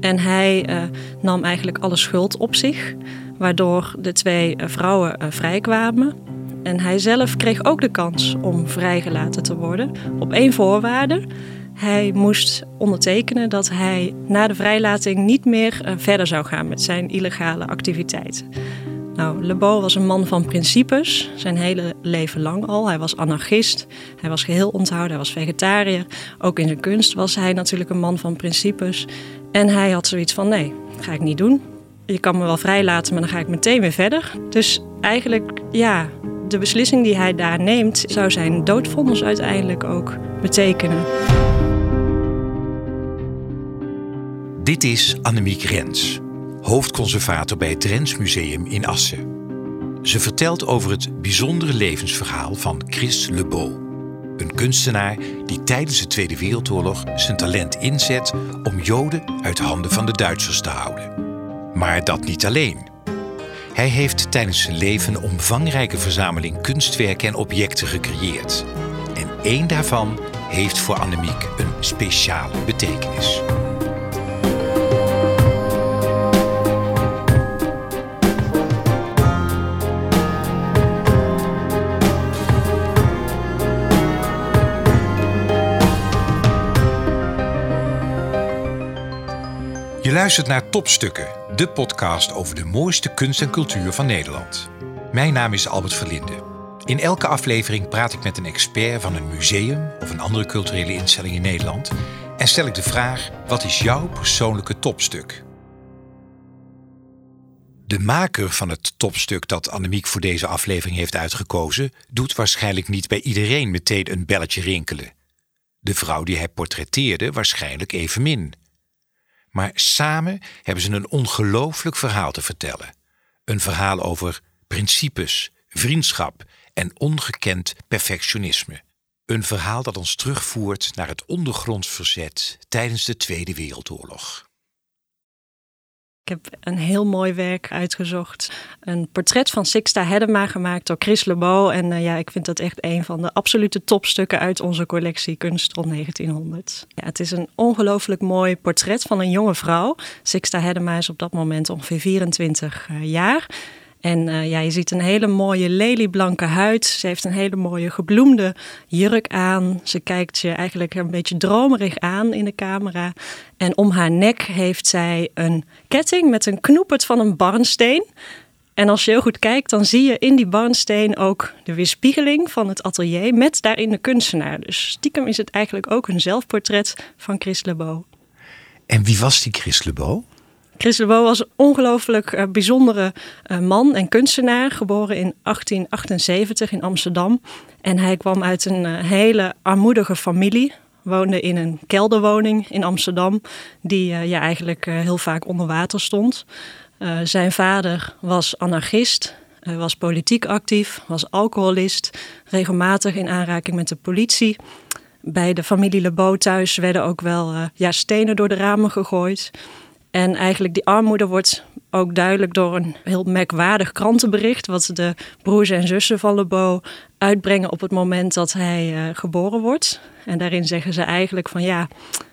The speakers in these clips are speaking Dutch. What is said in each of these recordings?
En hij uh, nam eigenlijk alle schuld op zich, waardoor de twee uh, vrouwen uh, vrijkwamen. En hij zelf kreeg ook de kans om vrijgelaten te worden, op één voorwaarde. Hij moest ondertekenen dat hij na de vrijlating niet meer verder zou gaan met zijn illegale activiteiten. Nou, Le Beau was een man van principes, zijn hele leven lang al. Hij was anarchist, hij was geheel onthouden, hij was vegetariër. Ook in zijn kunst was hij natuurlijk een man van principes. En hij had zoiets van: nee, dat ga ik niet doen. Je kan me wel vrijlaten, maar dan ga ik meteen weer verder. Dus eigenlijk, ja, de beslissing die hij daar neemt, zou zijn doodvondens uiteindelijk ook betekenen. Dit is Annemiek Rens hoofdconservator bij het Drents Museum in Assen. Ze vertelt over het bijzondere levensverhaal van Chris Le Beau. Een kunstenaar die tijdens de Tweede Wereldoorlog zijn talent inzet om Joden uit handen van de Duitsers te houden. Maar dat niet alleen. Hij heeft tijdens zijn leven een omvangrijke verzameling kunstwerken en objecten gecreëerd. En één daarvan heeft voor Annemiek een speciale betekenis. Luistert naar Topstukken, de podcast over de mooiste kunst en cultuur van Nederland. Mijn naam is Albert Verlinde. In elke aflevering praat ik met een expert van een museum of een andere culturele instelling in Nederland en stel ik de vraag: wat is jouw persoonlijke topstuk? De maker van het topstuk dat Annemiek voor deze aflevering heeft uitgekozen, doet waarschijnlijk niet bij iedereen meteen een belletje rinkelen. De vrouw die hij portretteerde waarschijnlijk evenmin. Maar samen hebben ze een ongelooflijk verhaal te vertellen. Een verhaal over principes, vriendschap en ongekend perfectionisme. Een verhaal dat ons terugvoert naar het ondergronds verzet tijdens de Tweede Wereldoorlog. Ik heb een heel mooi werk uitgezocht. Een portret van Sixta Hedema gemaakt door Chris Lebeau. En uh, ja, ik vind dat echt een van de absolute topstukken uit onze collectie Kunst rond 1900. Ja, het is een ongelooflijk mooi portret van een jonge vrouw. Sixta Hedema is op dat moment ongeveer 24 uh, jaar. En uh, ja, je ziet een hele mooie lelieblanke huid. Ze heeft een hele mooie gebloemde jurk aan. Ze kijkt je eigenlijk een beetje dromerig aan in de camera. En om haar nek heeft zij een ketting met een knoepert van een barnsteen. En als je heel goed kijkt, dan zie je in die barnsteen ook de weerspiegeling van het atelier met daarin de kunstenaar. Dus stiekem is het eigenlijk ook een zelfportret van Chris Lebeau. En wie was die Chris Lebeau? Chris Beau was een ongelooflijk uh, bijzondere uh, man en kunstenaar, geboren in 1878 in Amsterdam. En hij kwam uit een uh, hele armoedige familie, woonde in een kelderwoning in Amsterdam, die ja, eigenlijk heel vaak onder water stond. zijn vader was anarchist, was politiek actief, was alcoholist, regelmatig in aanraking met de politie. Bij de familie Le Beau thuis werden ook wel ja, stenen door de ramen gegooid. En eigenlijk die armoede wordt ook duidelijk door een heel merkwaardig krantenbericht. wat de broers en zussen van Lebo uitbrengen op het moment dat hij uh, geboren wordt. En daarin zeggen ze eigenlijk van ja.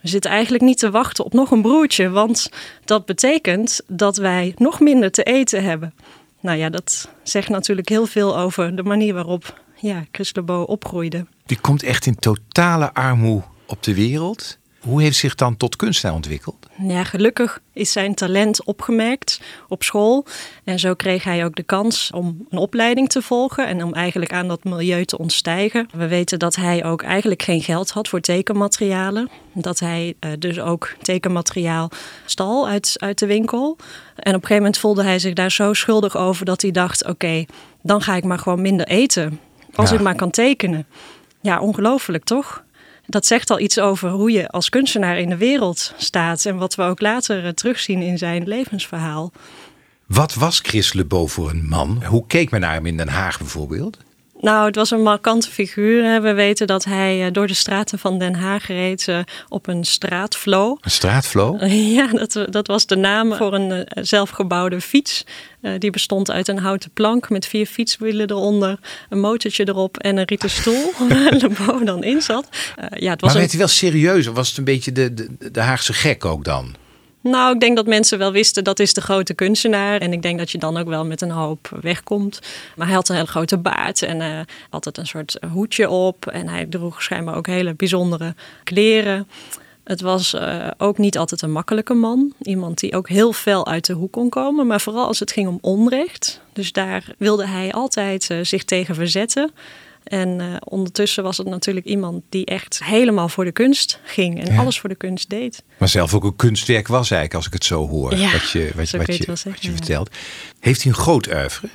We zitten eigenlijk niet te wachten op nog een broertje, want dat betekent dat wij nog minder te eten hebben. Nou ja, dat zegt natuurlijk heel veel over de manier waarop ja, Chris Lebo opgroeide. Die komt echt in totale armoede op de wereld. Hoe heeft zich dan tot kunstenaar ontwikkeld? Ja, gelukkig is zijn talent opgemerkt op school. En zo kreeg hij ook de kans om een opleiding te volgen en om eigenlijk aan dat milieu te ontstijgen. We weten dat hij ook eigenlijk geen geld had voor tekenmaterialen. Dat hij uh, dus ook tekenmateriaal stal uit, uit de winkel. En op een gegeven moment voelde hij zich daar zo schuldig over dat hij dacht: oké, dan ga ik maar gewoon minder eten. Als ja. ik maar kan tekenen. Ja, ongelooflijk toch? Dat zegt al iets over hoe je als kunstenaar in de wereld staat. En wat we ook later uh, terugzien in zijn levensverhaal. Wat was Chris Le Beau voor een man? Hoe keek men naar hem in Den Haag bijvoorbeeld? Nou, het was een markante figuur. We weten dat hij eh, door de straten van Den Haag reed eh, op een straatvlo. Een straatvlo? Ja, dat, dat was de naam voor een eh, zelfgebouwde fiets. Die bestond uit een houten plank met vier fietswielen eronder, een motortje erop en een rieten stoel waar Le dan in zat. Ja, het was maar werd hij wel serieus of was het een beetje de, de, de Haagse gek ook dan? Nou, ik denk dat mensen wel wisten dat is de grote kunstenaar. En ik denk dat je dan ook wel met een hoop wegkomt. Maar hij had een hele grote baard en uh, altijd een soort hoedje op. En hij droeg schijnbaar ook hele bijzondere kleren. Het was uh, ook niet altijd een makkelijke man. Iemand die ook heel fel uit de hoek kon komen. Maar vooral als het ging om onrecht. Dus daar wilde hij altijd uh, zich tegen verzetten. En uh, ondertussen was het natuurlijk iemand die echt helemaal voor de kunst ging en ja. alles voor de kunst deed. Maar zelf ook een kunstwerk was eigenlijk, als ik het zo hoor, ja, wat je, wat, je je, wat vertelt. Heeft hij een groot oeuvre?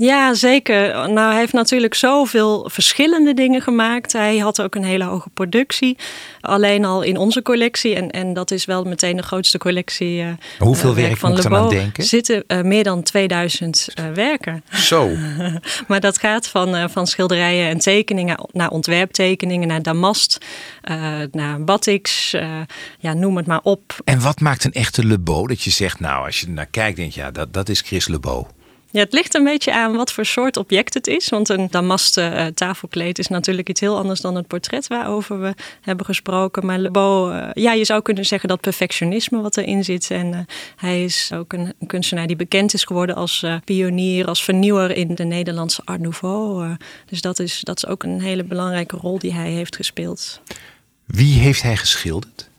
Ja, zeker. Nou, hij heeft natuurlijk zoveel verschillende dingen gemaakt. Hij had ook een hele hoge productie. Alleen al in onze collectie. En, en dat is wel meteen de grootste collectie. Uh, Hoeveel werk van moet ik Le dan aan Beau. denken? zitten uh, meer dan 2000 uh, werken. Zo. maar dat gaat van, van schilderijen en tekeningen naar ontwerptekeningen, naar damast, naar batiks. Ja, noem het maar op. En wat maakt een echte Le Beau? Dat je zegt, nou, als je er naar kijkt, denk je, ja, dat, dat is Chris Le Beau. Ja, het ligt een beetje aan wat voor soort object het is. Want een damasten uh, tafelkleed is natuurlijk iets heel anders dan het portret waarover we hebben gesproken. Maar Le Beau, uh, ja, je zou kunnen zeggen dat perfectionisme wat erin zit. En uh, hij is ook een, een, kunstenaar die bekend is geworden als pionier, als vernieuwer in de Nederlandse Art Nouveau. dus dat is, dat is ook een hele belangrijke rol die hij heeft gespeeld. Wie heeft hij geschilderd?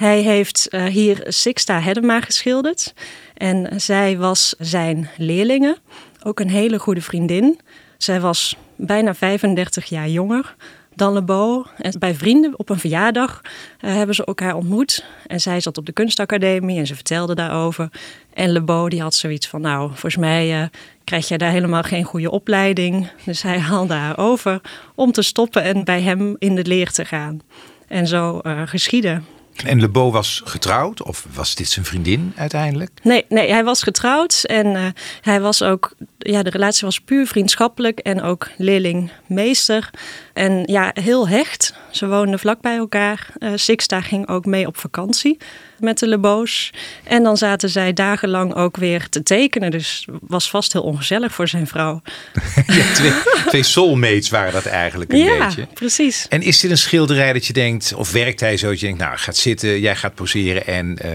Hij heeft uh, hier Sixta Hedema geschilderd. En zij was zijn leerlinge. Ook een hele goede vriendin. Zij was bijna 35 jaar jonger dan Le Beau. En bij vrienden op een verjaardag uh, hebben ze elkaar ontmoet. En zij zat op de kunstacademie en ze vertelde daarover. En Le Beau die had zoiets van, nou, volgens mij uh, krijg jij daar helemaal geen goede opleiding. Dus hij haalde haar over om te stoppen en bij hem in de leer te gaan. En zo uh, geschiedde. En Le Beau was getrouwd? Of was dit zijn vriendin uiteindelijk? Nee, nee hij was getrouwd. En uh, hij was ook... Ja, de relatie was puur vriendschappelijk. En ook leerling-meester. En ja, heel hecht. Ze woonden vlak bij elkaar. Uh, Sixta ging ook mee op vakantie met de Le Beau's. En dan zaten zij dagenlang ook weer te tekenen. Dus was vast heel ongezellig voor zijn vrouw. ja, twee, twee soulmates waren dat eigenlijk een ja, beetje. precies. En is dit een schilderij dat je denkt... of werkt hij zo dat je denkt... nou, gaat zitten, jij gaat poseren... en uh,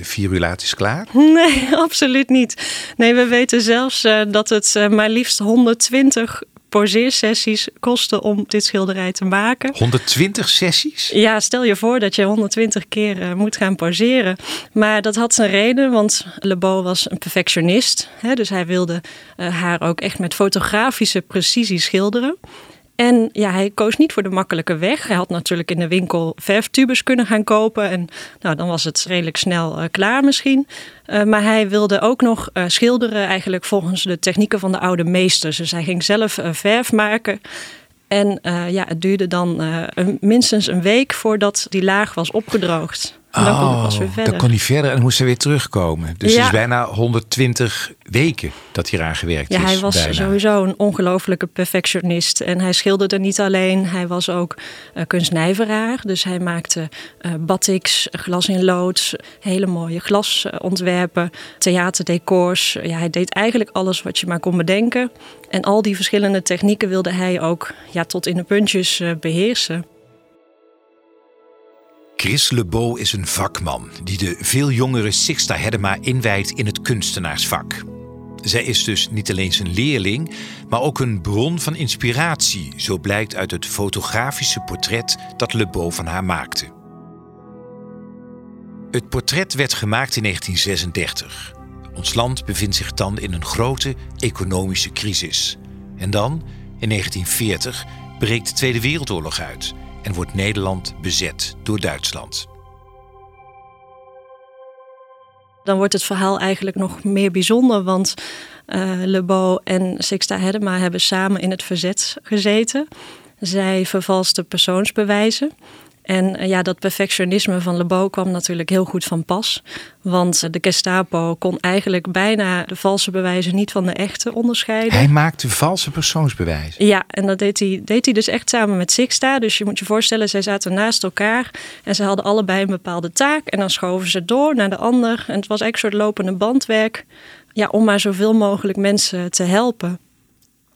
vier uur later is klaar? Nee, absoluut niet. Nee, we weten zelfs uh, dat het uh, maar liefst 120 poseersessies kosten om dit schilderij te maken. 120 sessies? Ja, stel je voor dat je 120 keer uh, moet gaan poseren. Maar dat had zijn reden, want Le Beau was een perfectionist. Hè, dus hij wilde uh, haar ook echt met fotografische precisie schilderen. En ja, hij koos niet voor de makkelijke weg. Hij had natuurlijk in de winkel verftubes kunnen gaan kopen. En nou, dan was het redelijk snel uh, klaar misschien. Uh, maar hij wilde ook nog uh, schilderen eigenlijk volgens de technieken van de oude meesters. Dus hij ging zelf verf maken. En ja, het duurde dan minstens een week voordat die laag was opgedroogd. En dan oh, kon hij pas weer verder. Dan kon hij verder en moest hij weer terugkomen. Dus ja. het is bijna 120 weken dat hij eraan gewerkt ja, is. hij was bijna. sowieso een ongelofelijke perfectionist. En hij schilderde niet alleen, hij was ook uh, kunstnijveraar. Dus hij maakte uh, batiks, glas in lood, hele mooie glasontwerpen, theaterdecors. Ja, hij deed eigenlijk alles wat je maar kon bedenken. En al die verschillende technieken wilde hij ook ja, tot in de puntjes uh, beheersen. Chris Le Beau is een vakman die de veel jongere Sixta Hedema inwijdt in het kunstenaarsvak. Zij is dus niet alleen zijn leerling, maar ook een bron van inspiratie, zo blijkt uit het fotografische portret dat Le Beau van haar maakte. Het portret werd gemaakt in 1936. Ons land bevindt zich dan in een grote economische crisis. En dan, in 1940, breekt de Tweede Wereldoorlog uit en wordt Nederland bezet door Duitsland. Dan wordt het verhaal eigenlijk nog meer bijzonder, want uh, Le en Sixta Hedema hebben samen in het verzet gezeten. Zij vervalsten persoonsbewijzen. En uh, ja, dat perfectionisme van Le Beau kwam natuurlijk heel goed van pas. Want de Gestapo kon eigenlijk bijna de valse bewijzen niet van de echte onderscheiden. Hij maakte valse persoonsbewijzen? Ja, en dat deed hij, deed hij dus echt samen met Sixta. Dus je moet je voorstellen, zij zaten naast elkaar. En ze hadden allebei een bepaalde taak. En dan schoven ze door naar de ander. En het was eigenlijk een soort lopende bandwerk. Ja, om maar zoveel mogelijk mensen te helpen.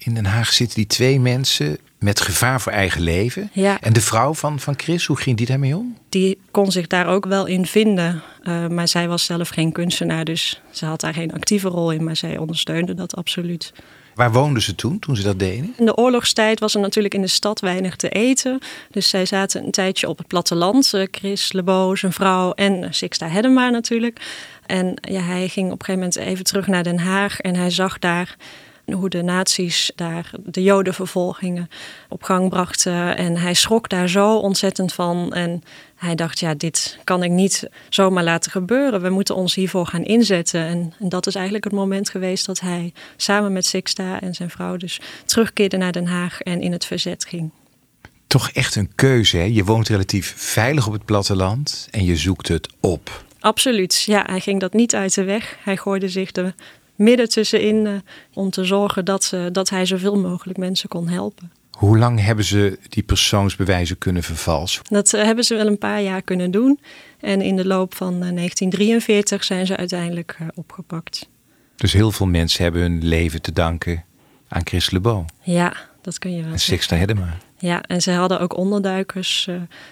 In Den Haag zitten die twee mensen met gevaar voor eigen leven. Ja. En de vrouw van, van Chris, hoe ging die daarmee om? Die kon zich daar ook wel in vinden. Uh, maar zij was zelf geen kunstenaar, dus ze had daar geen actieve rol in. Maar zij ondersteunde dat absoluut. Waar woonden ze toen, toen ze dat deden? In de oorlogstijd was er natuurlijk in de stad weinig te eten. Dus zij zaten een tijdje op het platteland. Eh, Chris Lebo, zijn vrouw en Sixta Hedema natuurlijk. En ja, hij ging op een gegeven moment even terug naar Den Haag. En hij zag daar hoe de nazi's daar de jodenvervolgingen op gang brachten. En hij schrok daar zo ontzettend van. En hij dacht, ja, dit kan ik niet zomaar laten gebeuren. We moeten ons hiervoor gaan inzetten. En, en dat is eigenlijk het moment geweest dat hij samen met Sixta en zijn vrouw dus terugkeerde naar Den Haag en in het verzet ging. Toch echt een keuze, hè? Je woont relatief veilig op het platteland en je zoekt het op. Absoluut, ja. Hij ging dat niet uit de weg. Hij gooide zich er midden tussenin uh, om te zorgen dat, uh, dat hij zoveel mogelijk mensen kon helpen. Hoe lang hebben ze die persoonsbewijzen kunnen vervalsen? Dat uh, hebben ze wel een paar jaar kunnen doen. En in de loop van 1943 zijn ze uiteindelijk opgepakt. Dus heel veel mensen hebben hun leven te danken aan Chris Lebo. Ja, dat kun je wel En Sixta Hedema. Ja, en ze hadden ook onderduikers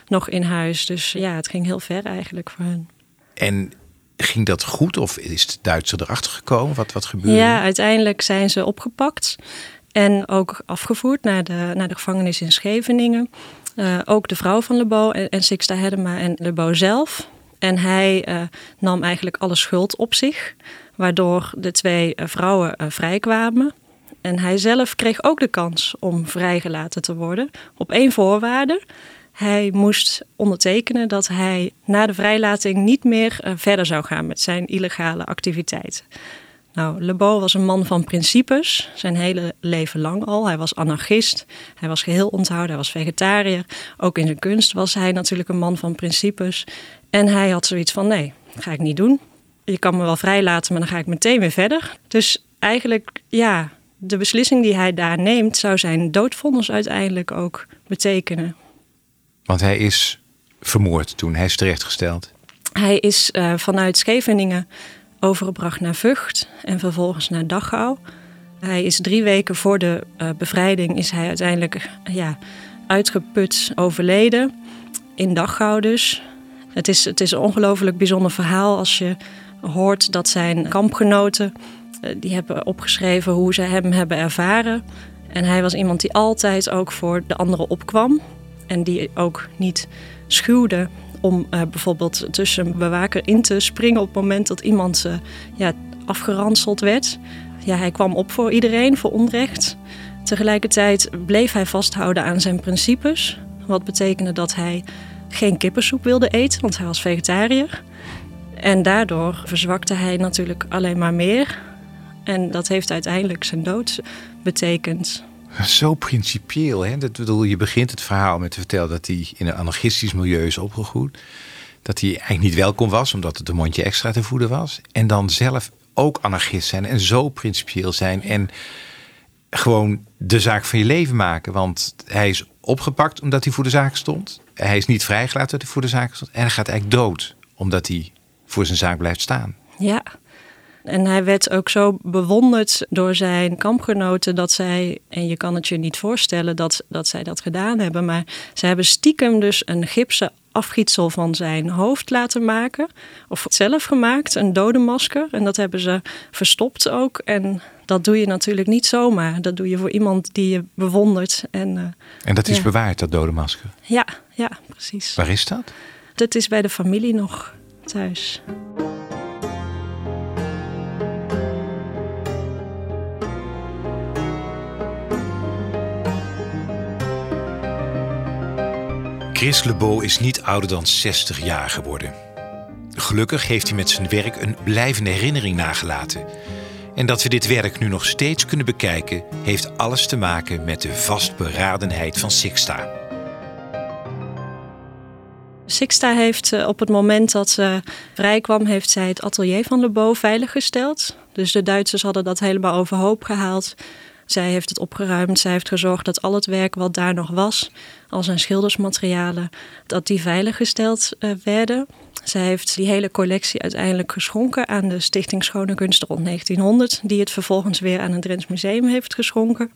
nog in huis. Dus ja, het ging heel ver eigenlijk voor hen. En ging dat goed of is de Duitser erachter gekomen? Wat, wat gebeurde? Ja, uiteindelijk zijn ze opgepakt en ook afgevoerd naar de, naar de gevangenis in Scheveningen. Uh, ook de vrouw van Lebo en, en Sixta Hedema en Lebo zelf. En hij uh, nam eigenlijk alle schuld op zich, waardoor de twee uh, vrouwen vrijkwamen. En hij zelf kreeg ook de kans om vrijgelaten te worden, op één voorwaarde. Hij moest ondertekenen dat hij na de vrijlating niet meer uh, verder zou gaan met zijn illegale activiteiten. Nou, Lebo was een man van principes, zijn hele leven lang al. Hij was anarchist, hij was geheel onthouden, hij was vegetariër. Ook in zijn kunst was hij natuurlijk een man van principes. En hij had zoiets van: nee, dat ga ik niet doen. Je kan me wel vrijlaten, maar dan ga ik meteen weer verder. Dus eigenlijk, ja, de beslissing die hij daar neemt, zou zijn doodvonnis uiteindelijk ook betekenen. Want hij is vermoord toen, hij is terechtgesteld. Hij is uh, vanuit Scheveningen overgebracht naar Vught en vervolgens naar Dachau. Hij is drie weken voor de uh, bevrijding is hij uiteindelijk ja, uitgeput overleden. In Dachau dus. Het is, het is een ongelooflijk bijzonder verhaal als je hoort dat zijn kampgenoten... Uh, die hebben opgeschreven hoe ze hem hebben ervaren. En hij was iemand die altijd ook voor de anderen opkwam. En die ook niet schuwde om uh, bijvoorbeeld tussen een bewaker in te springen op het moment dat iemand uh, ja, afgeranseld werd. Ja, hij kwam op voor iedereen, voor onrecht. Tegelijkertijd bleef hij vasthouden aan zijn principes. Wat betekende dat hij geen kippensoep wilde eten, want hij was vegetariër. En daardoor verzwakte hij natuurlijk alleen maar meer. En dat heeft uiteindelijk zijn dood betekend. Zo principieel, hè? Dat bedoel, je begint het verhaal met te vertellen dat hij in een anarchistisch milieu is opgegroeid. Dat hij eigenlijk niet welkom was, omdat het een mondje extra te voeden was. En dan zelf ook anarchist zijn en zo principieel zijn. En gewoon de zaak van je leven maken. Want hij is opgepakt omdat hij voor de zaak stond. Hij is niet vrijgelaten omdat hij voor de zaak stond. En hij gaat eigenlijk dood omdat hij voor zijn zaak blijft staan. Ja, en hij werd ook zo bewonderd door zijn kampgenoten dat zij, en je kan het je niet voorstellen dat, dat zij dat gedaan hebben, maar ze hebben stiekem dus een gipsen afgietsel van zijn hoofd laten maken. Of zelf gemaakt, een dodenmasker. En dat hebben ze verstopt ook. En dat doe je natuurlijk niet zomaar. Dat doe je voor iemand die je bewondert. En, uh, en dat is ja. bewaard, dat dodenmasker? Ja, ja, precies. Waar is dat? Dat is bij de familie nog thuis. Chris Lebeau is niet ouder dan 60 jaar geworden. Gelukkig heeft hij met zijn werk een blijvende herinnering nagelaten. En dat we dit werk nu nog steeds kunnen bekijken, heeft alles te maken met de vastberadenheid van Sixta. Sixta heeft op het moment dat ze vrijkwam, heeft zij het atelier van Lebeau veiliggesteld. Dus de Duitsers hadden dat helemaal overhoop gehaald. Zij heeft het opgeruimd. Zij heeft gezorgd dat al het werk wat daar nog was, al zijn schildersmaterialen, dat die veiliggesteld uh, werden. Zij heeft die hele collectie uiteindelijk geschonken aan de Stichting Schone Kunsten rond 1900, die het vervolgens weer aan het Drents Museum heeft geschonken.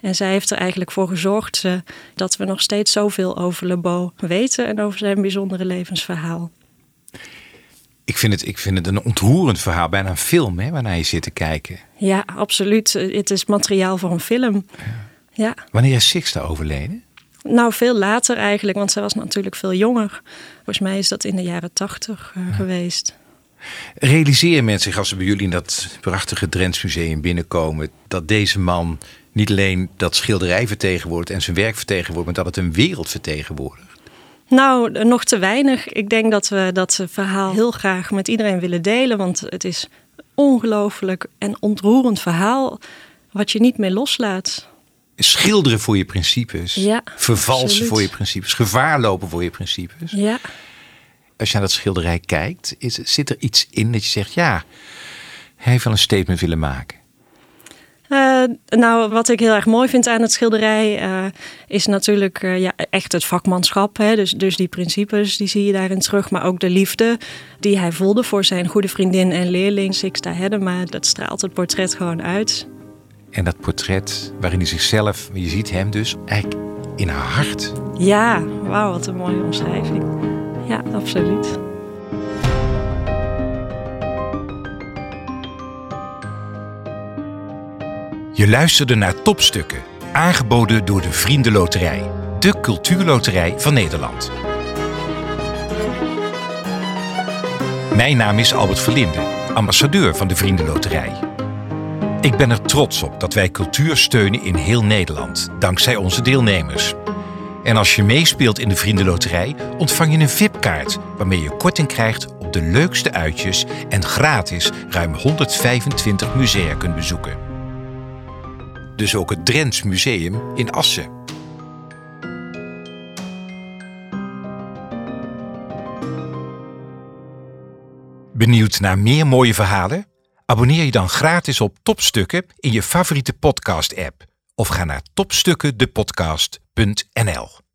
En zij heeft er eigenlijk voor gezorgd uh, dat we nog steeds zoveel over Le Beau weten en over zijn bijzondere levensverhaal. Ik vind, het, ik vind het een ontroerend verhaal, bijna een film hè, waarnaar je zit te kijken. Ja, absoluut. Het is materiaal voor een film. Ja. ja. Wanneer is Sixta overleden? Nou, veel later eigenlijk, want zij was natuurlijk veel jonger. Volgens mij is dat in de jaren tachtig uh, geweest. Realiseren mensen zich als ze bij jullie in dat prachtige Drents museum binnenkomen... dat deze man niet alleen dat schilderij vertegenwoordigt en zijn werk vertegenwoordigt... maar dat het een wereld vertegenwoordigt? Nou, nog te weinig. Ik denk dat we dat verhaal heel graag met iedereen willen delen. Want het is ongelooflijk en ontroerend verhaal wat je niet meer loslaat. Schilderen voor je principes. Ja, vervalsen absoluut. voor je principes. Gevaar lopen voor je principes. Ja. Als je naar dat schilderij kijkt, is, zit er iets in dat je zegt... ja, hij heeft wel een statement willen maken. Uh, nou, wat ik heel erg mooi vind aan het schilderij uh, is natuurlijk uh, ja, echt het vakmanschap. Hè? Dus, dus die principes, die zie je daarin terug. Maar ook de liefde die hij voelde voor zijn goede vriendin en leerling Sixta Hedema. Dat straalt het portret gewoon uit. En dat portret waarin hij zichzelf, je ziet hem dus eigenlijk in haar hart. Ja, wauw, wat een mooie omschrijving. Ja, absoluut. Je luisterde naar Topstukken, aangeboden door de Vriendenloterij, de cultuurloterij van Nederland. Mijn naam is Albert Verlinde, ambassadeur van de Vriendenloterij. Ik ben er trots op dat wij cultuur steunen in heel Nederland, dankzij onze deelnemers. En als je meespeelt in de Vriendenloterij, ontvang je een VIP-kaart waarmee je korting krijgt op de leukste uitjes en gratis ruim 125 musea kunt bezoeken dus ook het Drents Museum in Assen. Benieuwd naar meer mooie verhalen? Abonneer je dan gratis op Topstukken in je favoriete podcast-app of ga naar topstukkendepodcast.nl.